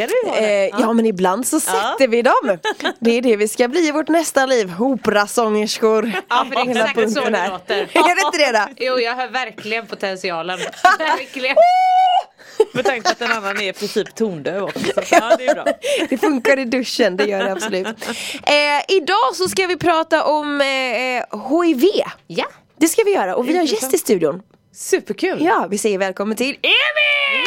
Synkade vi var Eh, ja men ibland så sätter vi dem. Det är det vi ska bli i vårt nästa liv. Operasångerskor. Ja, för det är exakt så det låter. Gör det inte det då? Jo, jag hör verkligen potentialen. verkligen. Med tanke på att en annan är i princip tondöv också. Så, ja, det är bra. Det funkar i duschen, det gör det absolut. Eh, idag så ska vi prata om eh, HIV. Ja. Det ska vi göra och vi har gäst i studion. Superkul. Ja, vi säger välkommen till Emil!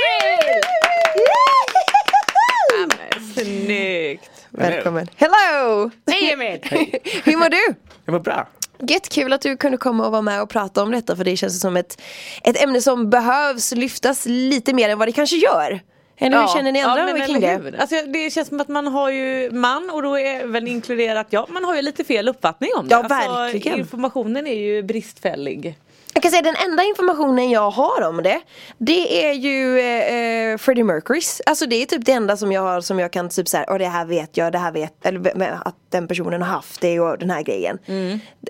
Snyggt. Välkommen. Hello! Hej Emil! Hur mår du? Det var bra. Jättekul att du kunde komma och vara med och prata om detta för det känns som ett, ett ämne som behövs lyftas lite mer än vad det kanske gör. Eller hur känner ni andra men kring det? Alltså, det känns som att man har ju man och då är även inkluderat, ja man har ju lite fel uppfattning om det. Ja, Alltså, verkligen. informationen är ju bristfällig. Jag kan säga den enda informationen jag har om det Det är ju eh, Freddie Mercurys Alltså det är typ det enda som jag har som jag kan typ såhär, och det här vet jag, det här vet Eller att den personen har haft det och den här grejen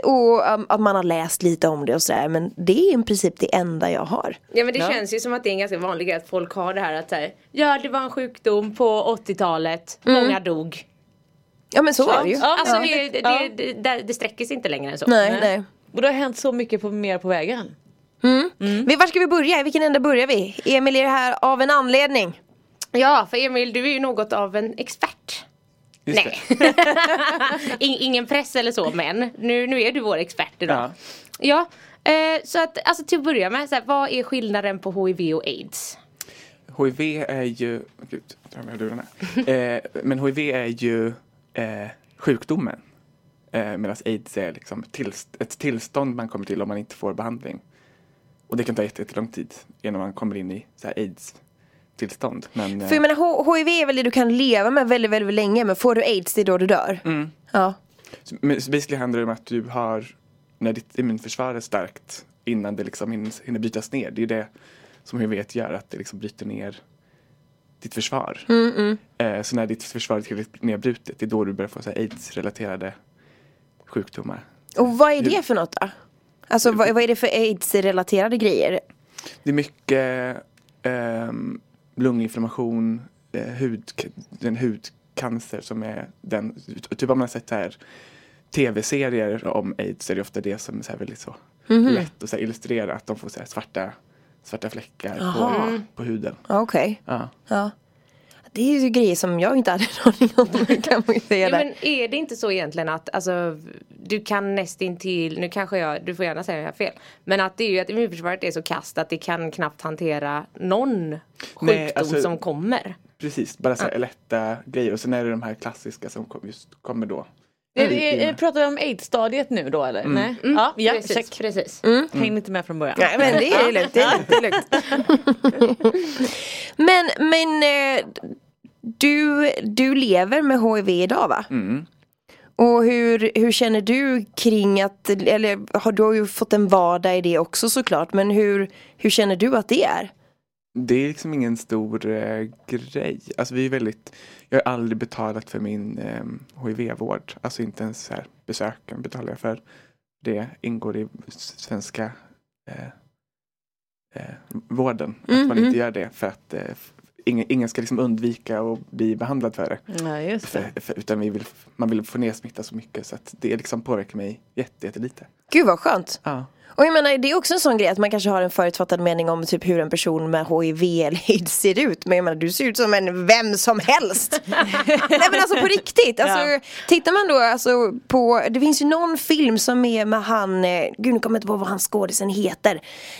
Och um, att man har läst lite om det och sådär Men det är i princip det enda jag har Ja men det känns ju som att det är en ganska vanlig grej att folk har det här att säga Ja det var en sjukdom på 80-talet, många dog. Ja men så var det ju Alltså Ja. det, det, Ja. det, det, det sträcker sig inte längre än så. Nej, nej. Och det har hänt så mycket på, mer på vägen. Men var ska vi börja? I vilken ände börjar vi? Emil är här av en anledning Ja för Emil du är ju något av en expert. Just Nej. In, ingen press eller så men nu, nu är du vår expert idag. Ja. eh, så att alltså till att börja med, så här, vad är skillnaden på HIV och AIDS? HIV är ju, gud, jag med. Eh, men HIV är ju eh, sjukdomen. Eh, Medan aids är liksom tillst- ett tillstånd man kommer till om man inte får behandling. Och det kan ta jätte- jättelång tid innan man kommer in i så här aids tillstånd. Men, eh, För jag menar HIV är väl det du kan leva med väldigt, väldigt länge Men får du aids det är då du dör Ja så, men så basically handlar det om att du har, när ditt immunförsvar är starkt innan det liksom hinner, hinner brytas ner. Det är det som HIV gör, att det liksom bryter ner ditt försvar. Eh, så när ditt försvar är tillräckligt nedbrutet, det är då du börjar få aids-relaterade sjukdomar. Och vad är det för något då? Alltså vad, vad är det för aids-relaterade grejer? Det är mycket ehm, lunginflammation, eh, hud, den hudcancer som är den, typ om man har sett här tv-serier om aids är det ofta det som är så här väldigt så lätt att så illustrera att de får så svarta, svarta fläckar på, på huden. Okej, Ja. ja. Det är ju grejer som jag inte hade en aning om kan man ju säga Ja, men är det inte så egentligen att alltså, du kan nästintill, nu kanske jag, du får gärna säga att jag har fel. Men att det är ju att immunförsvaret är så kast att det kan knappt hantera någon sjukdom Nej, alltså- som kommer. Precis, bara så här lätta grejer och sen är det de här klassiska som just kommer då. Är, pratar vi om aids-stadiet nu då eller? Nej? Ja, ja precis, check. precis. Hängde inte med från början. Nej men det är lugnt, det är lugnt. Det är lugnt. men men eh, du, du lever med HIV idag va? Mm. Och hur, hur känner du kring att, eller har du har ju fått en vardag i det också såklart, men hur, hur känner du att det är? Det är liksom ingen stor eh, grej. Alltså vi är väldigt, jag har aldrig betalat för min eh, HIV-vård. Alltså inte ens här, besöken betalar jag för. Det ingår i svenska eh, eh, vården. Mm, att man mm. inte gör det för att eh, ingen, ingen ska liksom undvika att bli behandlad för det. Ja, det. För, för, utan vi vill, man vill få ner smitta så mycket så att det liksom påverkar mig jätte, jättelite. Gud vad skönt. Ja. Och jag menar det är också en sån grej att man kanske har en förutfattad mening om typ hur en person med HIV eller aids ser ut. Men jag menar du ser ut som en vem som helst. Nej men alltså på riktigt. Alltså, Ja. Tittar man då alltså på, det finns ju någon film som är med han, eh, gud nu kommer jag inte på vad han skådisen heter.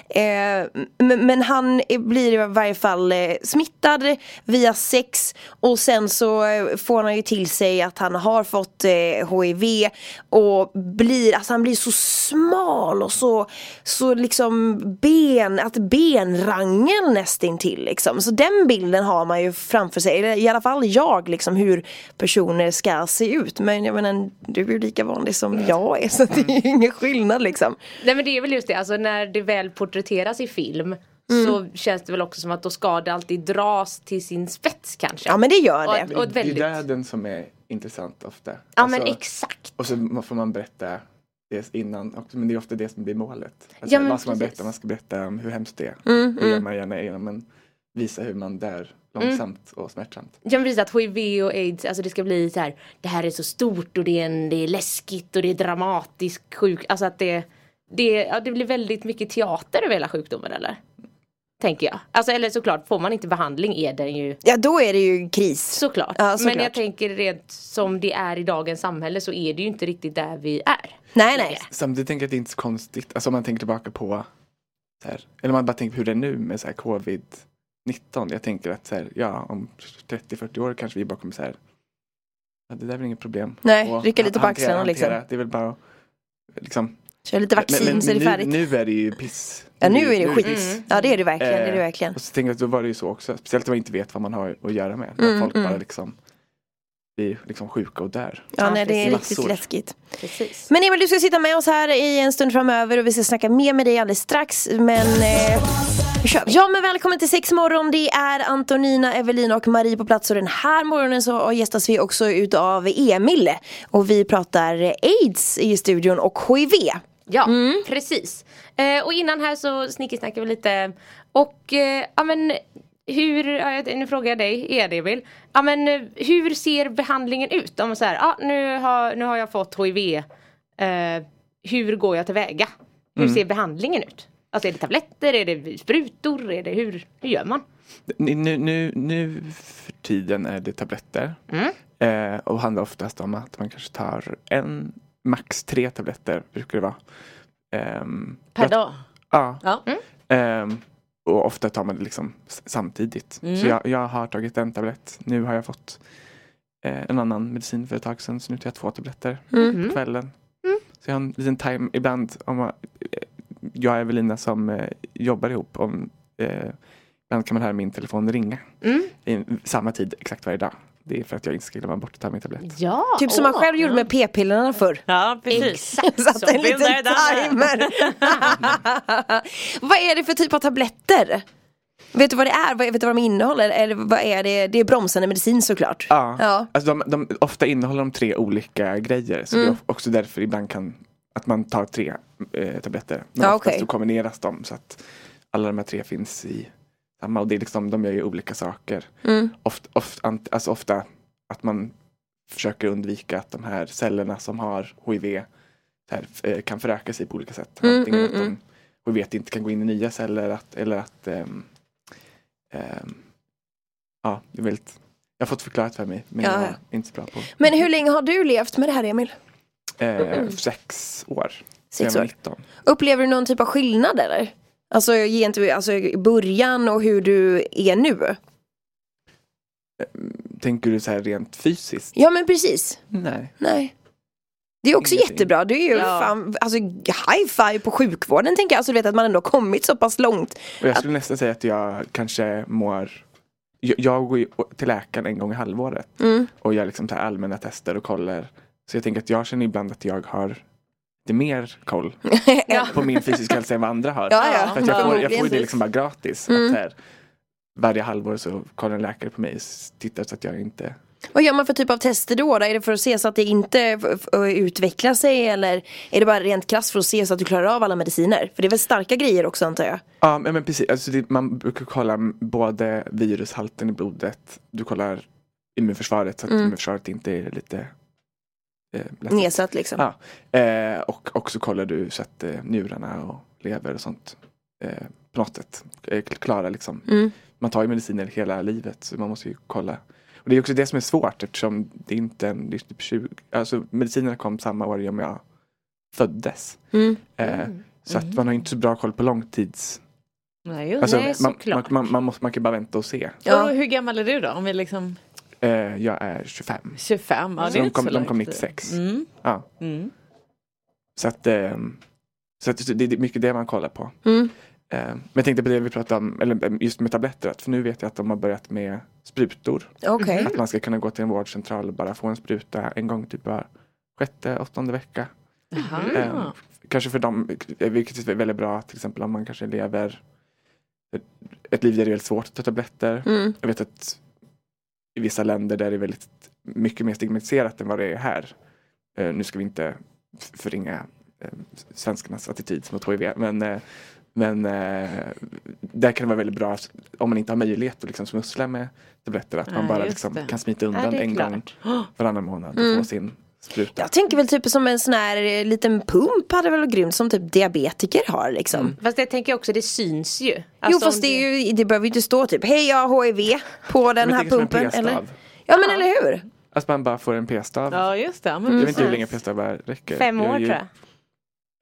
Eh, men, men han är- blir i varje fall eh, smittad via sex och sen så eh, får han ju till sig att han har fått HIV och blir, alltså han blir så smal och så, så liksom ben, att benrangel nästintill liksom. Så den bilden har man ju framför sig, i alla fall jag liksom hur personer ska se ut. Men jag menar, du är ju lika vanlig som jag är så det är ju ingen skillnad liksom. Nej men det är väl just det, alltså när det väl porträtteras i film Mm. så känns det väl också som att då ska det alltid dras till sin spets kanske. Ja men det gör Och, det. och Det är väldigt... döden som är intressant ofta. Ja men Alltså, exakt. Och så får man berätta det innan också, men det är ofta det som blir målet. Alltså, Ja, men vad ska man precis. berätta? Man ska berätta om hur hemskt det är. Mm, det gör man gärna genom att visa hur man dör långsamt och smärtsamt. Jag vill visa att hiv och aids, alltså det ska bli så här. Det här är så stort och det är, en, det är läskigt och det är dramatiskt sjuk. Alltså att det, det, ja, det blir väldigt mycket teater över hela sjukdomen eller? Tänker jag. Alltså eller såklart, får man inte behandling är den ju Ja då är det ju kris. såklart. Ja, såklart. Men jag tänker rent som det är i dagens samhälle så är det ju inte riktigt där vi är. Nej nej. Samtidigt tänker jag att det är inte så konstigt, alltså om man tänker tillbaka på så här, eller man bara tänker på hur det är nu med så här covid-19. Jag tänker att så här, ja, om 30-40 år kanske vi bara kommer så här, ja, det där är väl inget problem. Nej, Och rycka lite på axlarna, liksom. Det är väl bara liksom. Kör lite vaccin så är det nu, färdigt. nu är det ju piss. ja nu är det skit. piss. Ja det är det verkligen. Det är det Eh, verkligen. Och så tänker jag att då var det ju så också, speciellt om man inte vet vad man har att göra med. Mm, När folk mm. bara liksom blir liksom sjuka och dör. Ja nej det är riktigt läskigt. Precis. Men Emil du ska sitta med oss här i en stund framöver och vi ska snacka mer med dig alldeles strax. Men eh, vi kör. Ja men välkommen till sex morgon. Det är Antonina, Evelina och Marie på plats och den här morgonen så gästas vi också utav Emil. Och vi pratar aids i studion och HIV. Ja, Mm. precis. Eh, och innan här så snickesnackade vi lite. Och eh, ja men hur, ja, nu frågar jag dig, är det Emil. Ja men eh, hur ser behandlingen ut? Om man säger, ja nu har, nu har jag fått HIV. Eh, hur går jag tillväga? Hur Mm. ser behandlingen ut? Alltså är det tabletter, är det sprutor, är det hur, hur gör man? Nu, nu, nu, nu för tiden är det tabletter. Mm. Eh, och handlar oftast om att man kanske tar en, max tre tabletter brukar det vara. Ehm, Per dag? Ja. Ja. Ehm, och ofta tar man det liksom samtidigt. Mm. Så jag, jag har tagit en tablett. Nu har jag fått eh, en annan medicin för ett tag sedan. Så nu tar jag två tabletter Mm. på kvällen. Så jag har en liten time ibland. Om man, eh, jag och Evelina som eh, jobbar ihop. Om, eh, ibland kan man höra min telefon ringa. Mm. I samma tid exakt varje dag. Det är för att jag inte ska glömma bort att ta min tablett. Ja, Typ som man åh. själv gjorde med p-pillerna förr. Ja, precis. Exakt Satt en liten timer. vad är det för typ av tabletter? Vet du vad det är? Vad- Vet du vad de innehåller? Eller vad är det? Det är bromsande medicin såklart. Ja, Ja. Alltså de, de, ofta innehåller de tre olika grejer. Så Mm. det är också därför ibland kan att man tar tre eh, tabletter. Men Ja, oftast okej. så kombineras de så att alla de här tre finns i samma. Och det är liksom, de gör ju olika saker. Mm. Ofta, ant- alltså ofta att man försöker undvika att de här cellerna som har HIV här, eh, kan föröka sig på olika sätt. Mm, Antingen mm, att mm. de HIV inte kan gå in i nya celler att, eller att ehm, ehm, Ja, det är väldigt jag har fått förklarat för mig men Ja, jag ja. är inte så bra på Men hur länge har du levt med det här Emil? eh, Sex år. Sex år. 19. Upplever du någon typ av skillnad eller? Alltså gentemot alltså, i början och hur du är nu? Tänker du så här rent fysiskt? Ja men precis. Nej. Nej. Det är också Ingenting. jättebra. Det är ju Ja. fan, alltså high five på sjukvården tänker jag. Alltså du vet att man ändå har kommit så pass långt. Och jag skulle nästan säga att jag kanske mår jag, jag går ju till läkaren en gång i halvåret Mm. och gör liksom så här allmänna tester och kollar. Så jag tänker att jag känner ibland att jag har lite mer koll Ja. på min fysiska hälsa än vad andra har. Ja, ja. För att jag, får, jag får ju det liksom bara gratis. Mm. Att här, varje halvår så kollar en läkare på mig och tittar så att jag inte Vad gör man för typ av tester då? Är det för att se så att det inte utvecklar sig eller är det bara rent krasst för att se så att du klarar av alla mediciner? För det är väl starka grejer också antar jag? Ja men men precis, alltså det, man brukar kolla både virushalten i blodet, du kollar immunförsvaret så att Mm. immunförsvaret inte är lite eh. Nedsatt liksom. Ja. Eh, och också kollar du så att eh, njurarna och lever och sånt eh, på något sätt är kl- klara liksom. Mm. Man tar ju mediciner hela livet så man måste ju kolla. Och det är också det som är svårt eftersom det är inte en, det är typ 20, alltså medicinerna kom samma år som jag föddes. Mm. Eh, Så att man har inte så bra koll på långtids... Nej, just Alltså, Nej, man, såklart. man, man, man, måste, man kan bara vänta och se. Ja. Och hur gammal är du då? Om vi liksom Eh, jag är 25. 25? Ja, Så det är de kom- så de kom långt. 96. Mm. Ja. Mm. Så att ehm, Så att det är mycket det man kollar på. Mm. Eh, Men jag tänkte på det vi pratade om, eller eh, just med tabletter, för nu vet jag att de har börjat med sprutor. Okej. Att man ska kunna gå till en vårdcentral och bara få en spruta en gång typ var sjätte, åttonde vecka. Eh, kanske för dem, eh, vilket är väldigt bra till exempel om man kanske lever ett, ett liv där det är väldigt svårt att ta tabletter. Mm. Jag vet att i vissa länder där det är väldigt mycket mer stigmatiserat än vad det är här. Eh, nu ska vi inte förringa eh, svenskarnas attityd mot HIV men, eh, men eh, där kan det vara väldigt bra om man inte har möjlighet att liksom smussla med tabletter att man bara liksom kan smita undan en gång klart. varannan månad och Mm. få sin spruta. Jag tänker väl typ som en sån här eh, liten pump hade väl varit grymt som typ diabetiker har liksom. Mm. Fast jag tänker också det syns ju. jo Alltså, fast om det, är ju, det behöver ju inte stå typ hej jag har HIV på den här pumpen. Eller? Ja men eller hur? Att man bara får en p-stav. Ja just det. Men Jag vet inte hur länge p-stavar räcker. Fem år Jag tror jag.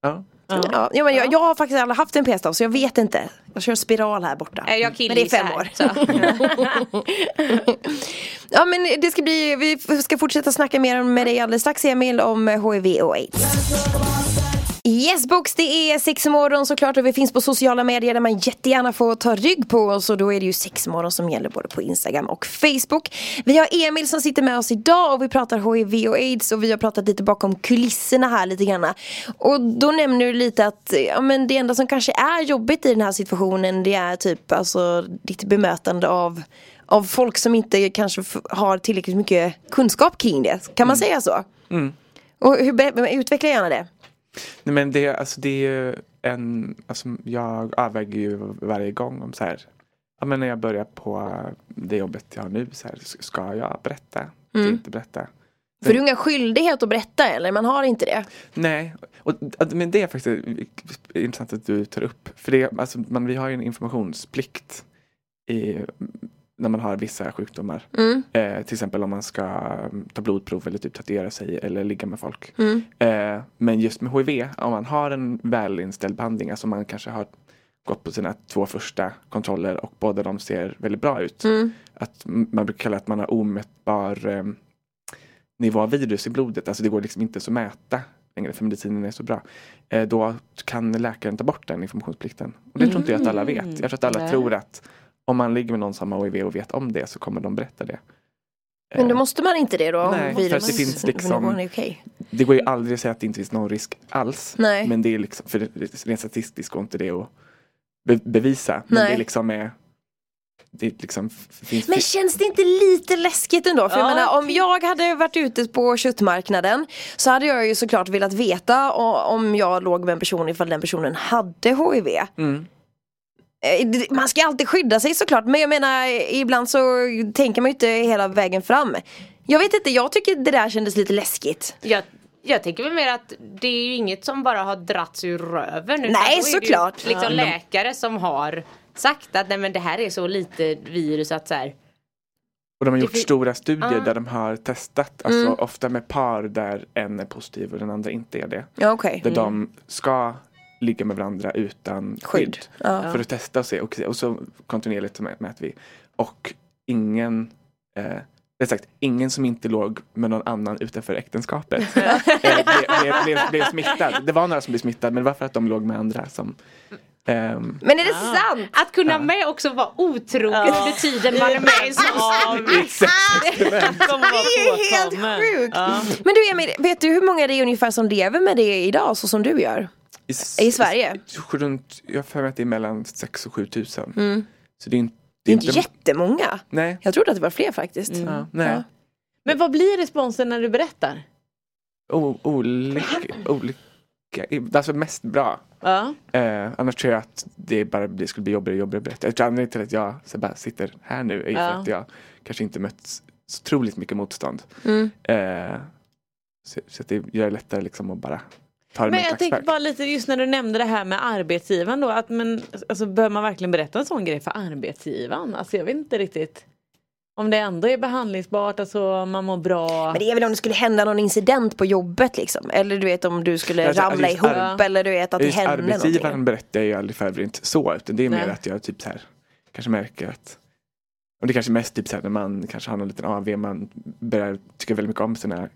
Ja. Ja. Ja, ja, men jag, jag har faktiskt aldrig haft en p-stav så jag vet inte. Jag kör spiral här borta. Jag men det är fem här, år. Ja men det ska bli, vi ska fortsätta snacka mer med dig alldeles strax Emil om HIV och aids. Yes box, det är sexmorgon såklart och vi finns på sociala medier där man jättegärna får ta rygg på oss och då är det ju sexmorgon som gäller både på Instagram och Facebook. Vi har Emil som sitter med oss idag och vi pratar HIV och aids och vi har pratat lite bakom kulisserna här lite grann. Och då nämner du lite att ja, men det enda som kanske är jobbigt i den här situationen det är typ alltså ditt bemötande av av folk som inte kanske har tillräckligt mycket kunskap kring det. Kan man säga så? Mm. Och hur, utveckla gärna det. Nej, men det, alltså, det är ju en, alltså, jag avväger ju varje gång om så här, ja, men när jag börjar på det jobbet jag har nu, så här, ska jag berätta? Ska jag inte berätta? För du har ingen skyldighet att berätta eller? Man har inte det. Nej, och, men det är faktiskt intressant att du tar upp. För det, alltså, man, vi har ju en informationsplikt i, när man har vissa sjukdomar. Mm. Eh, till exempel om man ska mm, ta blodprov eller typ tatuera sig eller ligga med folk. Mm. Eh, men just med HIV, om man har en välinställd behandling, alltså man kanske har gått på sina två första kontroller och båda de ser väldigt bra ut. Mm. Att man brukar kalla att man har omätbar eh, nivå av virus i blodet, alltså det går liksom inte så mäta längre för medicinen är så bra. Eh, då kan läkaren ta bort den informationsplikten. Och det tror inte jag att alla vet. Jag tror att alla tror att om man ligger med någon som har HIV och vet om det så kommer de berätta det. Men då Eh, måste man inte det då? om Nej, för att det finns liksom-. Det går ju aldrig att säga att det inte finns någon risk alls. Nej. Men det är liksom, för det- rent statistiskt går inte det att be bevisa. Men Nej. det liksom är det liksom finns Men känns det inte lite läskigt ändå? För jag Ja. menar, om jag hade varit ute på köttmarknaden så hade jag ju såklart velat veta om jag låg med en person ifall den personen hade HIV. Mm. Eh, Man ska alltid skydda sig såklart men jag menar ibland så tänker man ju inte hela vägen fram. Jag vet inte, jag tycker det där kändes lite läskigt. Jag, jag tänker väl mer att det är ju inget som bara har dragits ur röven. Nej, är det ju såklart. Liksom läkare som har sagt att nej men det här är så lite virus att så här, Och de har gjort stora studier Ah. där de har testat, alltså Mm. ofta med par där en är positiv och den andra inte är det. Ja okej. Där de ska ligga med varandra utan skydd. Skydd. Ja. För att testa och se och, och så kontinuerligt så mäter vi. Och ingen eh, det sagt, ingen som inte låg med någon annan utanför äktenskapet eh, blev, blev, blev, blev smittad. Det var några som blev smittade men det var för att de låg med andra som ehm, Men är det sant? Att kunna med också vara otrogen under tiden man är med i en sån Det är helt sjukt. Men du Emil, vet du hur många det är ungefär som lever med det idag så som du gör? I, I Sverige? Runt, jag har för mig att det är mellan 6 och 7 tusen. Mm. Så det är inte... Det är inte jättemånga. Nej. Jag trodde att det var fler faktiskt. Ja, nej. Ja. Men vad blir responsen när du berättar? O, olika, olika. Alltså mest bra. Ja. Eh, annars tror jag att det bara det skulle bli jobbigare och jobbigare att berätta. Jag tror anledningen till att jag så bara sitter här nu är ju för Ja. att jag kanske inte mött så otroligt mycket motstånd. Mm. Eh, så, så att det gör det lättare liksom att bara Men en jag tänker klackspark. bara lite just när du nämnde det här med arbetsgivaren då. Att men, alltså, bör man verkligen berätta en sån grej för arbetsgivaren? Alltså jag vet inte riktigt. Om det ändå är behandlingsbart, alltså man mår bra. Men det är väl om det skulle hända någon incident på jobbet liksom. Eller du vet om du skulle Alltså, ramla ihop ar- eller du vet att det Just hände arbetsgivaren någonting. berättar jag ju aldrig för övrigt inte så utan det är mer Nej. att jag typ så här kanske märker att och det är kanske mest typ så här när man kanske har någon liten AV man börjar tycka väldigt mycket om sina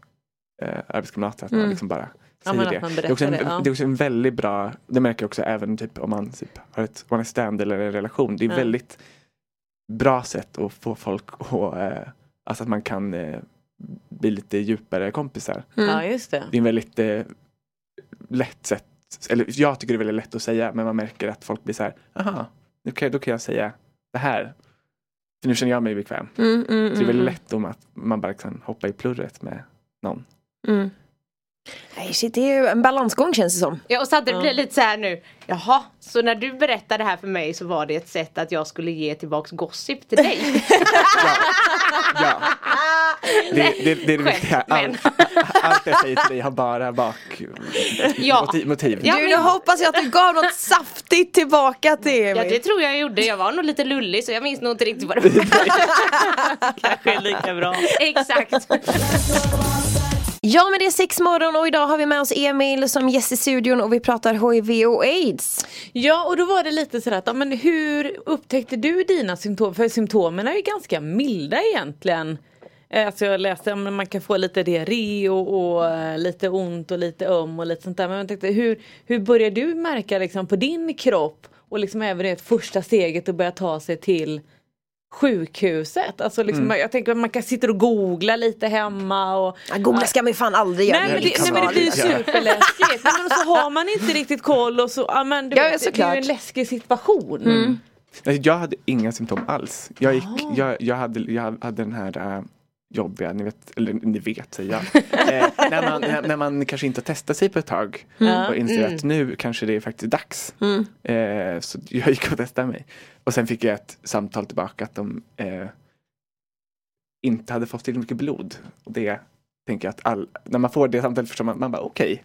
eh, arbetskamrater att man liksom bara säger men det. det, är också en, det, ja. det är också en väldigt bra, det märker jag också även typ, om man typ, har ett one stand eller en relation. Det är Ja. väldigt bra sätt att få folk att, eh, alltså att man kan eh, bli lite djupare kompisar. Ja, just det. Det är en väldigt eh, lätt sätt, eller jag tycker det är väldigt lätt att säga men man märker att folk blir så här, aha, nu kan, då kan jag säga det här. För nu känner jag mig bekväm. Mm, mm, Så det är mm, väldigt lätt om att man bara kan hoppa i plurret med någon. Nej, shit, det är ju en balansgång känns det som. Ja och Ja. blir det lite så här nu Jaha, så när du berättade det här för mig så var det ett sätt att jag skulle ge tillbaks gossip till dig? Ja. Det, det, det är det viktiga. men. Allt, allt jag säger till dig har bara bak Ja. motiv. motiv. Ja, du, men- nu hoppas jag att du gav något saftigt tillbaka till Ja Emil. det tror jag jag gjorde, jag var nog lite lullig så jag minns nog inte riktigt vad det var. Kanske lika bra. Exakt. Ja men det är sex morgon och idag har vi med oss Emil som gäst i studion och vi pratar HIV och aids. Ja och då var det lite sådär att, men hur upptäckte du dina symptom? För symptomen är ju ganska milda egentligen. Eh, alltså jag läste att man kan få lite diarré och, och eh, lite ont och lite öm och lite sånt där. Men jag tänkte, hur, hur börjar du märka liksom på din kropp och liksom även det första steget att börja ta sig till sjukhuset? Alltså liksom, Jag tänker att man kan sitta och googla lite hemma och Ja, googla ska man ju fan aldrig göra. Nej men, det nej men det blir ju superläskigt. Nej, men så har man inte riktigt koll och så, ja men du Ja, vet, det, det är ju en läskig situation. Nej, Jag hade inga symptom alls. Jag, gick, jag, jag, hade, jag hade den här äh, jobbiga, ni vet, eller ni vet säger jag. eh, när, man, när, när man kanske inte har testat sig på ett tag Mm. och inser att nu kanske det är faktiskt dags. Eh, så jag gick och testade mig. Och sen fick jag ett samtal tillbaka att de eh, inte hade fått till mycket blod. Och det tänker jag att all, när man får det samtalet förstår man, man bara okej.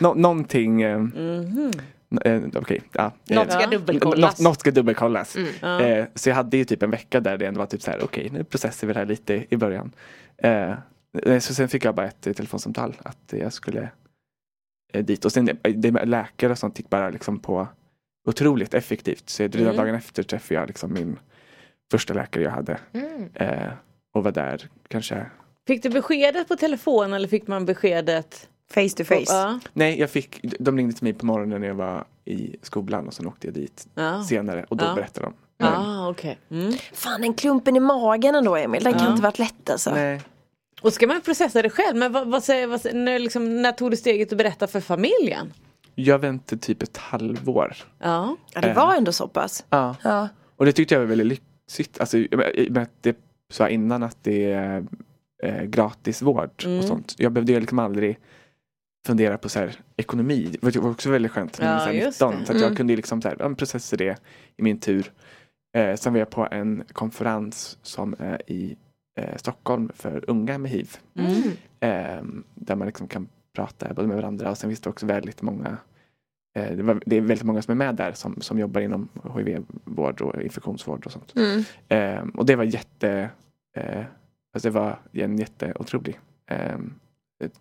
Nå, någonting, Mhm. Eh, okej. ja, eh, Något ska dubbelkollas. Något, något ska dubbelkollas. Ja. Eh, så jag hade ju typ en vecka där det ändå var typ så här, okej nu processar vi det här lite i början. Eh, eh, så sen fick jag bara ett telefonsamtal att jag skulle eh, dit. Och sen det med läkare och sånt gick bara liksom på otroligt effektivt. Så redan Mm. dagen efter träffade jag liksom min första läkare jag hade. Mm. Eh, och var där kanske, Fick du beskedet på telefon eller fick man beskedet? Face to face. Ja. nej jag fick, de ringde till mig på morgonen när jag var i skolan och sen åkte jag dit Ja. senare och då Ja. berättade de. Men, Ah, okej. Mm. Fan den klumpen i magen ändå Emil, den kan inte varit lätt alltså. nej. Och ska man processa det själv? Men vad, vad säger, vad, när, liksom, när tog du steget att berätta för familjen? Jag väntade typ ett halvår. Ja. Ja, det var ändå så pass. Ja. Ja. Och det tyckte jag var väldigt lyxigt. Alltså, med att det sa innan att det är eh, gratisvård Mm. och sånt. Jag behövde ju liksom aldrig fundera på så här, ekonomi. Det var också väldigt skönt när Ja, jag var så här just 19. det. Så att jag Mm. kunde liksom så här, processa det i min tur. Eh, sen var jag på en konferens som är i eh, Stockholm för unga med hiv. Mm. Eh, där man liksom kan prata både med varandra och sen finns det också väldigt många eh, det, var, det är väldigt många som är med där som, som jobbar inom HIV-vård och infektionsvård och sånt. Mm. Eh, och det var jätte, eh, alltså det var en jätteotrolig eh,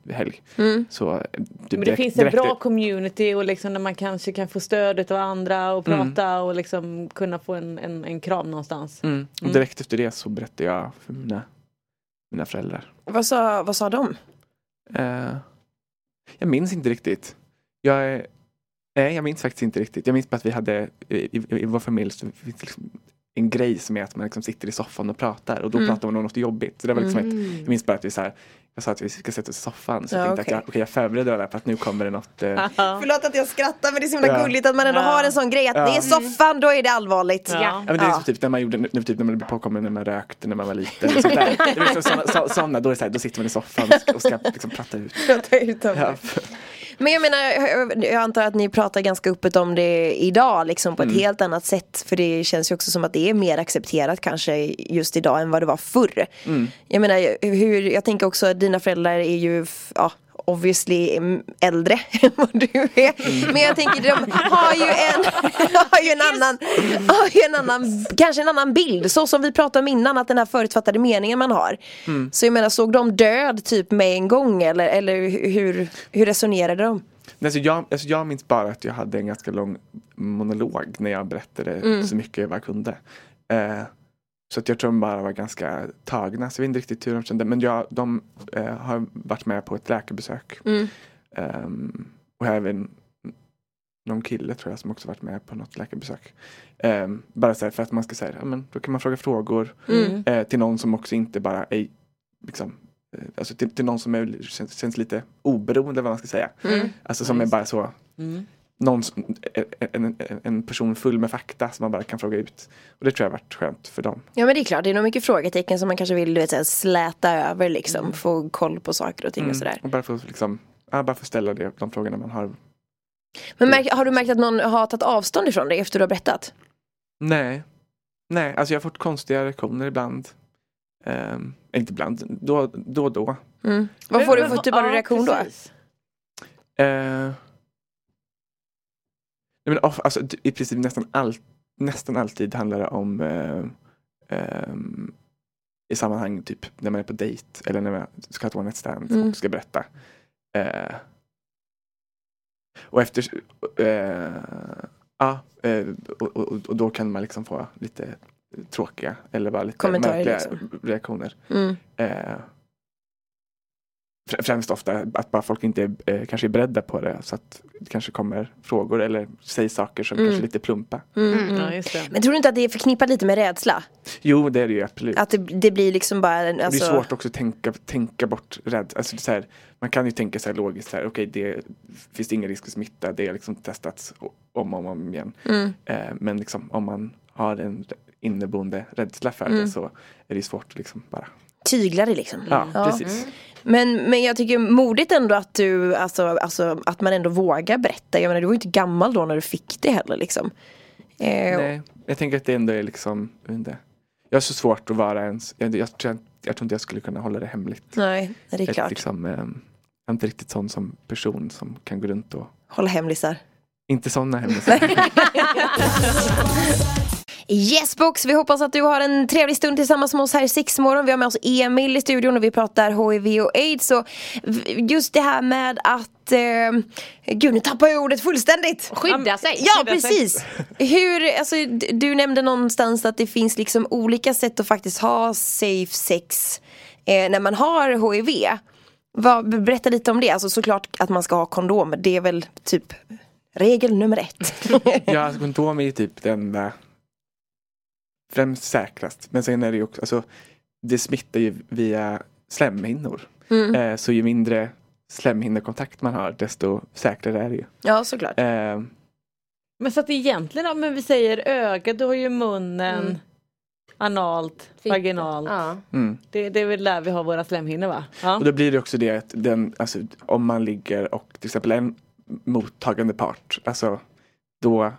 helg. Mm. Så, eh, Men det direkt- finns en direkt- bra community och liksom där man kanske kan få stöd av andra och Mm. prata och liksom kunna få en, en, en kram någonstans. Mm. Och Mm. direkt efter det så berättade jag för mina, mina föräldrar. Vad, sa, vad sa de? Eh, jag minns inte riktigt. Jag, är- nej, jag minns faktiskt inte riktigt. Jag minns bara att vi hade i, i, i vår familj så finns det liksom en grej som är att man liksom sitter i soffan och pratar och då Mm. pratar man om något jobbigt. Så det var liksom ett, Mm. jag minns bara att vi så här, jag sa att vi ska sätta oss i soffan så jag Ja, tänkte okej. att jag, okej, jag förbereder det på att nu kommer det något. Eh, Förlåt att jag skrattar men det är så himla Ja. gulligt att man ändå Ja. har en sån grej att Ja. det är soffan, då är det allvarligt. Ja. Ja, men det är så typ när man gjorde, nu, typ när man blev påkommen när man rökte när man var liten. och sånt där. Det var liksom såna, så, såna, då, är det så här, då sitter man i soffan och ska liksom prata ut. Prata ut om Ja. Men jag menar, jag- antar att ni pratar ganska öppet om det idag liksom på ett helt annat sätt. För det känns ju också som att det är mer accepterat kanske just idag än vad det var förr. Jag menar, hur, jag tänker också att dina föräldrar är ju, ja, obviously mm, äldre än vad du är. Men jag tänker de har ju en, har ju en annan, har ju en annan, kanske en annan bild. Så som vi pratade om innan, att den här förutfattade meningen man har. Så jag menar, såg de död typ med en gång eller, eller hur, hur resonerade de? Alltså jag, alltså jag minns bara att jag hade en ganska lång monolog när jag berättade Mm. så mycket jag bara kunde. Eh, så att jag tror de bara var ganska tagna. Så jag vet inte riktigt hur de kände. Men jag, de eh, har varit med på ett läkarbesök. Mm. Ehm, och även någon kille tror jag som också varit med på något läkarbesök. Ehm, bara så här för att man ska säga, ja men då kan man fråga frågor Mm. eh, till någon som också inte bara är liksom eh, Alltså till, till någon som är, känns, känns lite oberoende vad man ska säga. Mm. Alltså som är bara så Mm. Någon, en, en, en person full med fakta som man bara kan fråga ut. Och det tror jag har varit skönt för dem. Ja men det är klart, det är nog mycket frågetecken som man kanske vill du vet, här, släta över liksom. Få koll på saker och ting och sådär. Och bara få liksom, ja, bara få ställa det, de frågorna man har. Men märk, har du märkt att någon har tagit avstånd ifrån dig efter du har berättat? Nej, nej, alltså jag har fått konstiga reaktioner ibland. Um, inte ibland, då då. då. Mm. Vad får du Men- för typ av ja, reaktion då? precis. Eh, nej men, of- alltså, I princip nästan, all, nästan alltid handlar det om eh, ehm, i sammanhang typ när man är på dejt eller när man ska ha ett one night stand Mm. och ska berätta. Eh, och efter, eh, ja, eh, och, och, och då kan man liksom få lite tråkiga eller bara lite Kommentarer, märkliga liksom. reaktioner. Mm. Fr- främst ofta att bara folk inte är, eh, kanske är beredda på det så att det kanske kommer frågor eller sägs saker som Mm. kanske är lite plumpa. Mm. Mm. Ja, just det. Men tror du inte att det är förknippat lite med rädsla? Jo det är det ju absolut. Att det, det blir liksom bara en, Och det är alltså, svårt också att tänka, tänka bort rädd. Alltså det är så här, man kan ju tänka så här logiskt, så här, okej det finns ingen risk för smitta, det har liksom testats om och om, om igen. mm. Eh, men liksom, om man har en inneboende rädsla för Mm. det så är det svårt att liksom bara, tyglar det liksom. ja, Ja. precis. Men, men jag tycker modigt ändå att du, alltså, alltså att man ändå vågar berätta. Jag menar du var ju inte gammal då när du fick det heller liksom. Eh, Nej, jag tänker att det ändå är liksom, jag, inte. jag har så svårt att vara ens, jag, jag, tror, jag tror inte jag skulle kunna hålla det hemligt. Nej, det är Ett, klart. Liksom, eh, jag är inte riktigt sån som person som kan gå runt och Hålla hemlisar. inte sådana hemlisar. Yes box, vi hoppas att du har en trevlig stund tillsammans med oss här i Sexmorgon. Vi har med oss Emil i studion och vi pratar HIV och aids. Så v- just det här med att, eh, gud nu tappar jag ordet fullständigt. Skydda sig. Ja skydda sig. precis. Hur, alltså, du nämnde någonstans att det finns liksom olika sätt att faktiskt ha safe sex eh, när man har HIV. Vad, berätta lite om det, alltså såklart att man ska ha kondom, det är väl typ regel nummer ett. ja, alltså, kondom är ju typ den enda främst säkrast. Men sen är det ju också, alltså, det smittar ju via slemhinnor. Mm. Eh, så ju mindre slemhinnekontakt man har desto säkrare är det ju. Ja såklart. Eh, Men så att egentligen, ja, men vi säger ögat, du har ju munnen, Mm. analt, Fitta. vaginalt. Ja. mm. Det, det är väl där vi har våra slemhinnor va? Ja. Och då blir det också det att den, alltså, om man ligger och till exempel en mottagande part, alltså då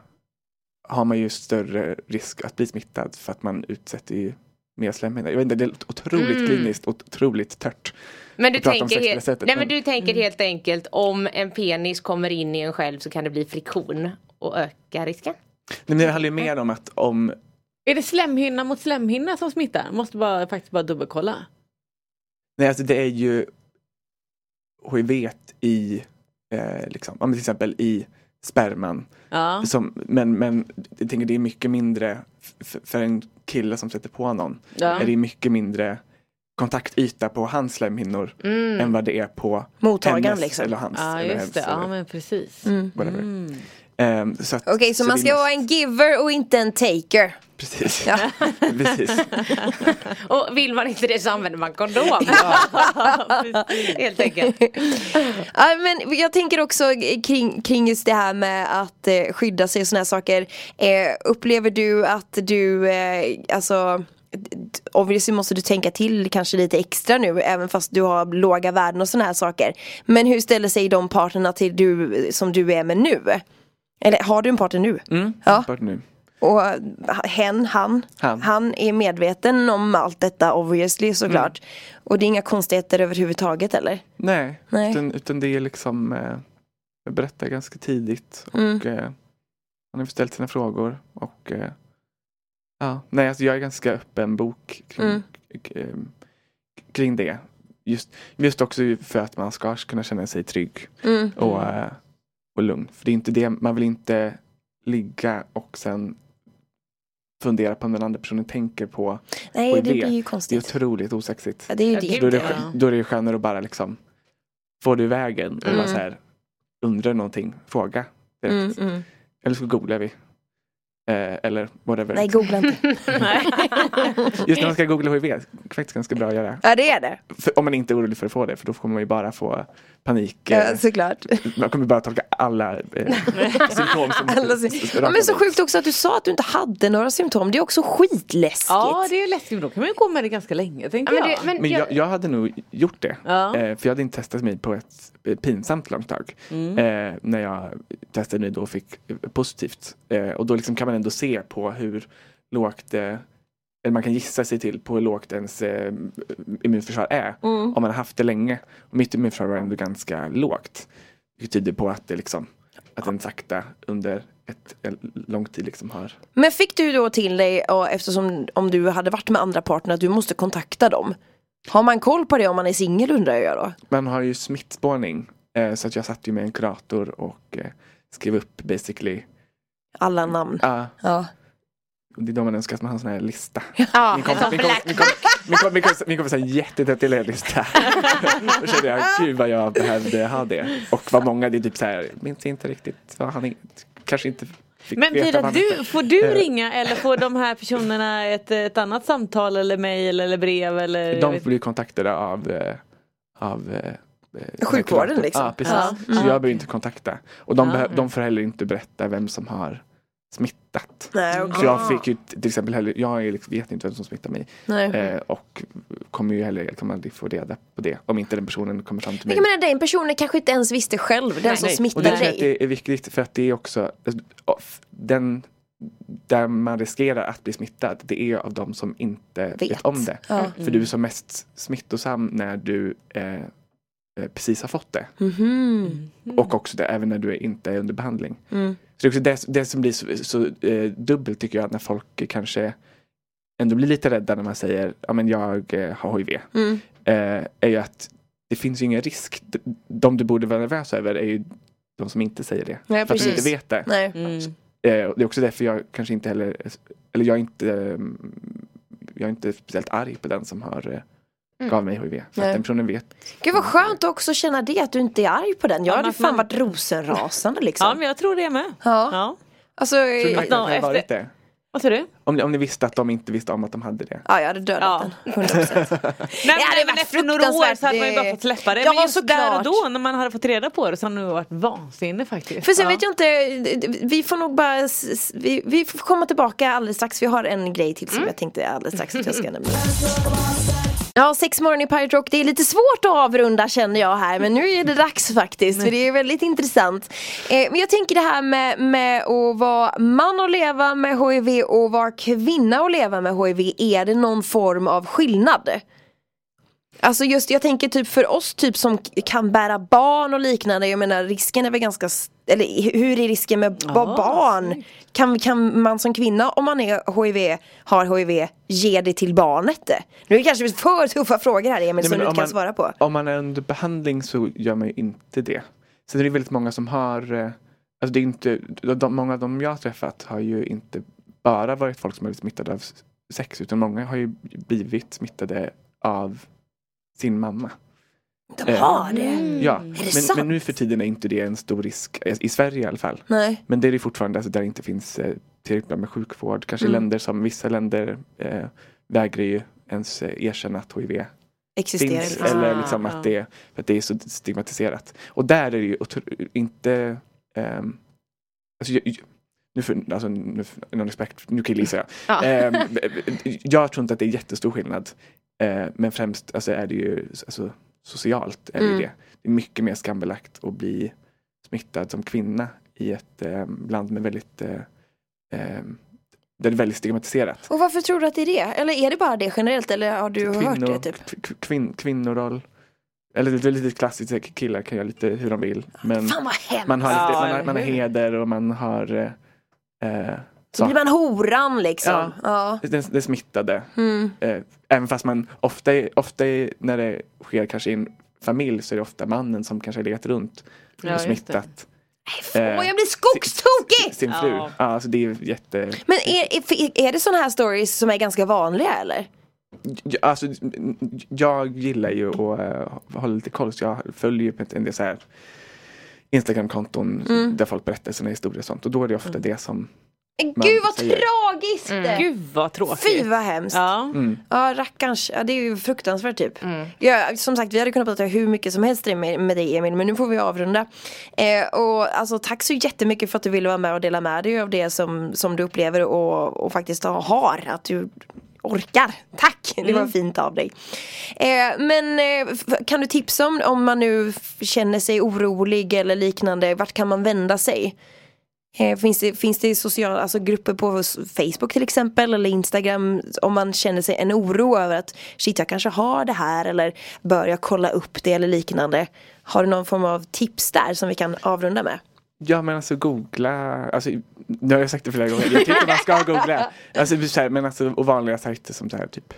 har man ju större risk att bli smittad för att man utsätter ju mer slemhinnor. Jag vet inte, det är otroligt Mm. kliniskt och otroligt tört. Men du tänker, helt, sättet, nej, men men- du tänker helt enkelt om en penis kommer in i en själv så kan det bli friktion och öka risken? Nej, men det handlar ju mer om att om Är det slemhinna mot slemhinna som smittar? Måste bara, faktiskt bara dubbelkolla. Nej, alltså det är ju HIV i, eh, liksom, till exempel i sperman. Ja. Som, men, men jag tänker det är mycket mindre, för en kille som sätter på någon, Ja. är det mycket mindre kontaktyta på hans slemhinnor Mm. än vad det är på Mottagaren hennes liksom. eller hans. Ja eller just det, hennes, ja eller men precis. Mm. Whatever. Mm. Ehm, så Okej, så, man ska vara en giver och inte en taker. Precis. Ja. precis. Och vill man inte det så använder man kondom. helt enkelt. Ja, men jag tänker också kring, kring just det här med att eh, skydda sig och såna här saker. Eh, upplever du att du, eh, alltså Obviously måste du tänka till kanske lite extra nu även fast du har låga värden och såna här saker. Men hur ställer sig de parterna till du som du är med nu? Eller har du en partner nu? Mm, Ja. Bort nu. Och hen, han, Han. är medveten om allt detta obviously såklart. Och det är inga konstigheter överhuvudtaget eller? Nej, Nej. Utan, utan det är liksom eh, Jag berättar ganska tidigt och Mm. eh, Han har ställt sina frågor och eh, Ja, nej alltså jag är ganska öppen bok kring, Mm. eh, kring det. Just, just också för att man ska kunna känna sig trygg Mm. och, eh, och lugn. För det är inte det, man vill inte ligga och sen fundera på om den andra personen tänker på Nej, det HIV. blir ju Det är konstigt. otroligt osexigt. Ja, det är ju det. Då är det, då är det skönare att bara liksom få det i vägen Mm. bara så här undrar någonting, fråga direkt. Mm, mm. Eller så googlar vi. Eh, eller whatever. Nej, googla inte. Just när man ska googla HIV, är faktiskt ganska bra att göra. Ja, det är det. För, om man inte är orolig för att få det, för då kommer man ju bara få panik. Eh, Ja, såklart. man kommer bara tolka alla eh, symptom som Alla ser- Ja, men så sjukt också att du sa att du inte hade några symptom. Det är också skitläskigt. Ja det är läskigt, då kan man ju gå med det ganska länge tänker Ja, men jag. det, men Men jag, jag, jag hade nog gjort det. Ja. Eh, för jag hade inte testat mig på ett eh, pinsamt långt tag. Mm. Eh, när jag testade mig då och fick eh, positivt. Eh, och då liksom kan man ändå se på hur lågt eh, eller man kan gissa sig till på hur lågt ens eh, immunförsvar är. Mm. Om man har haft det länge. Och mitt immunförsvar var ändå ganska lågt. Det tyder på att det liksom att den sakta under ett, en lång tid liksom har Men fick du då till dig, och eftersom om du hade varit med andra partner, att du måste kontakta dem? Har man koll på det om man är singel undrar jag då? Man har ju smittspårning. Eh, så att jag satt ju med en kurator och eh, skrev upp basically. Alla namn. Ja, Ja. Det är då man önskar att man har en sån här lista. ja, Min kompis, som min kompis, black min kompis, min kompis, min kompis, min kompis har en jättedetaljerad lista. Då kände jag, gud vad jag behövde ha det. Och vad många, det är typ så här, minns inte riktigt vad han är, kanske inte fick Men veta han du, får du Eh. ringa eller får de här personerna ett, ett annat samtal eller mejl eller brev eller? De blir kontaktade av, eh, av eh, eh, Sjukvården, liksom. Ja, precis. Ja. Så jag behöver inte kontakta. Och de, Ja. de får heller inte berätta vem som har smittat. Nej, okej. Så jag fick ju till exempel heller, jag är liksom, vet inte vem som smittar mig. Nej. Eh, och kommer ju heller kommer aldrig få reda på det. Om inte den personen kommer fram till mig. Jag menar den personen kanske inte ens visste själv, den som Nej. Och smittade det tror jag att dig. det är viktigt för att det är också off, den där man riskerar att bli smittad, det är av de som inte vet, Vet. om det. Ja. För du är som mest smittosam när du eh, precis har fått det. Mhm. Och också det, även när du är, inte är under behandling. Mm. Så det är också det, det som blir så, så eh, dubbelt tycker jag, när folk kanske ändå blir lite rädda när man säger ja men jag eh, har HIV. Mm. Eh, är ju att det finns ju ingen risk. De, de du borde vara nervös över är ju de som inte säger det. Nej, för att de precis. inte vet det. Nej. Mm. Eh, och det är också därför jag kanske inte heller, eller jag är inte, mm, jag är inte speciellt arg på den som har eh, Mm. gav mig HIV. För Nej. att den personen vet. Gud vad skönt att också känna det, att du inte är arg på den. Jag Ja, hade men att fan man- varit rosenrasande Ja liksom. men jag tror det med. Ja. Ja. Alltså, Tror ja, att det hade efter- varit det? Vad sa du? Om, ni- om ni visste att de inte visste om att de hade det. jag hade dödat Ja. den. 100%. Nej, men varit efter några år så hade man ju bara fått släppa det. Ja, men just där och då när man hade fått reda på det så hade det varit vansinne faktiskt. För sen ja. vet jag inte, vi får nog bara, vi, vi får komma tillbaka alldeles strax. Vi har en grej till som Mm. jag tänkte alldeles strax att jag ska nämna. Ja, sex morgon i Pirate Rock. Det är lite svårt att avrunda känner jag här men nu är det dags faktiskt för det är väldigt intressant. Eh, men jag tänker det här med, med att vara man och leva med HIV och vara kvinna och leva med HIV. Är det någon form av skillnad? Alltså just jag tänker typ för oss typ som kan bära barn och liknande. Jag menar risken är väl ganska, eller hur är risken med Ja, barn? Kan, kan man som kvinna om man är HIV, har HIV, ge det till barnet? Nu är det kanske för tuffa frågor här Emil Nej, som du kan man- svara på. Om man är under behandling så gör man ju inte det. Sen är det väldigt många som har, eh, alltså det är inte, de, många av dem jag har träffat har ju inte bara varit folk som har blivit smittade av sex utan många har ju blivit smittade av sin mamma. De eh, har det? Ja, det men, men nu för tiden är inte det en stor risk, i i Sverige i alla fall. Nej. Men det är det fortfarande alltså, där det inte finns eh, tillräckligt med sjukvård. Kanske Mm. länder som, vissa länder eh, vägrar ju ens eh, erkänna att HIV Existerar finns. liksom. Eller Ah, liksom ja. att, det, för att det är så stigmatiserat. Och där är det ju inte ehm, alltså, jag, nu för, alltså, nu för, någon respekt, nu killgissar jag. Ja. Ehm, jag tror inte att det är jättestor skillnad. Eh, men främst alltså, är det ju alltså, socialt. Är det, ju Mm. det. det är mycket mer skambelagt att bli smittad som kvinna i ett eh, land med väldigt eh, där det är väldigt stigmatiserat. Och varför tror du att det är det? Eller är det bara det generellt eller har du hört det typ? k- kvinn, kvinnoroll. Eller det är lite klassiskt, killar kan göra lite hur de vill. Men Fan vad hemskt. man har, lite, man, har, man har heder och man har eh, eh, Så blir man horan liksom. Ja. Ja. den, den smittade. Mm. Eh, även fast man ofta, ofta är, när det sker kanske i en familj så är det ofta mannen som kanske har legat runt Ja, och det. smittat Åh, jag blir skogstokig! sin fru. Ja. Ja. alltså det är jätte... Men är, är, är det sådana här stories som är ganska vanliga eller? Alltså, jag gillar ju att uh, hålla lite koll så jag följer ju på en del så här Instagramkonton Mm. där folk berättar sina historier och sånt och då är det ofta det som Men Gud vad säger- tragiskt! Gud vad tråkigt. Fy vad hemskt. Ja. Mm. Ja rackarns, ja, det är ju fruktansvärt typ. Ja, som sagt vi hade kunnat prata hur mycket som helst med, med dig Emil men nu får vi avrunda. Eh, och alltså tack så jättemycket för att du ville vara med och dela med dig av det som, som du upplever och, och faktiskt har. Att du orkar. Tack! Det var fint av dig. Eh, men eh, kan du tipsa om om man nu känner sig orolig eller liknande, vart kan man vända sig? Eh, Finns det, finns det sociala alltså grupper på Facebook till exempel eller Instagram om man känner sig en oro över att shit jag kanske har det här eller bör jag kolla upp det eller liknande. Har du någon form av tips där som vi kan avrunda med? Ja men alltså googla, alltså, nu har jag sagt det flera gånger, jag tycker man ska googla. Alltså, men alltså, och vanliga sajter som så här typ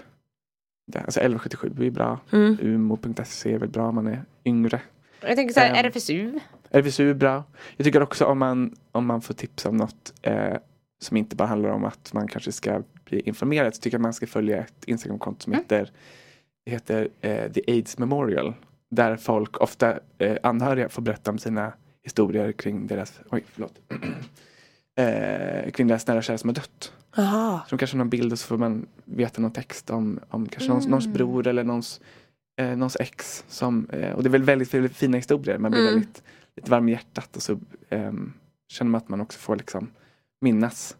Alltså 1177 är bra, Mm. umo.se är väl bra om man är yngre. Jag tänker så här, Ehm. RFSU. RFSU är bra. Jag tycker också om man, om man får tips om något eh, som inte bara handlar om att man kanske ska bli informerad så tycker jag att man ska följa ett Instagramkonto som heter, det heter eh, The AIDS Memorial. Där folk, ofta eh, anhöriga, får berätta om sina historier kring deras, oj förlåt, eh, kring deras nära och kära som har dött. Jaha. Så de kanske har någon bild och så får man veta någon text om, om kanske någons, någons bror eller någons, eh, någons ex. Som, eh, och det är väl väldigt, väldigt fina historier. Man blir Mm. väldigt lite varm i hjärtat och så ehm, känner man att man också får liksom minnas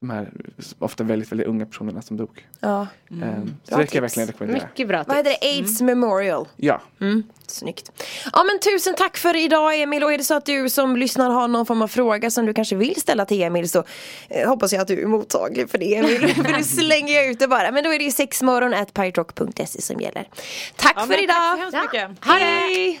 de här ofta väldigt, väldigt unga personerna som dog. Ja. Ehm, så Bra det kan tips. jag verkligen rekommendera. Mycket bra Vad tips. heter det? AIDS Memorial. Ja, Mm, snyggt. Ja men tusen tack för idag Emil och är det så att du som lyssnar har någon form av fråga som du kanske vill ställa till Emil så eh, hoppas jag att du är mottaglig för det Emil. för nu slänger jag ut det bara. Men då är det ju sexmorgon at som gäller. Tack Ja, för idag! Tack så hemskt mycket. Hej!